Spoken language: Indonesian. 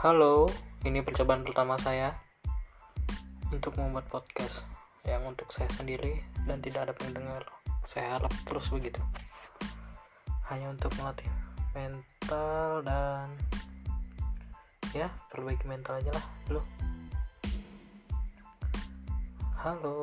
Halo, ini percobaan pertama saya untuk membuat podcast yang untuk saya sendiri dan tidak ada pendengar. Saya harap terus begitu. Hanya untuk melatih mental dan ya perbaiki mental aja lah dulu. Halo.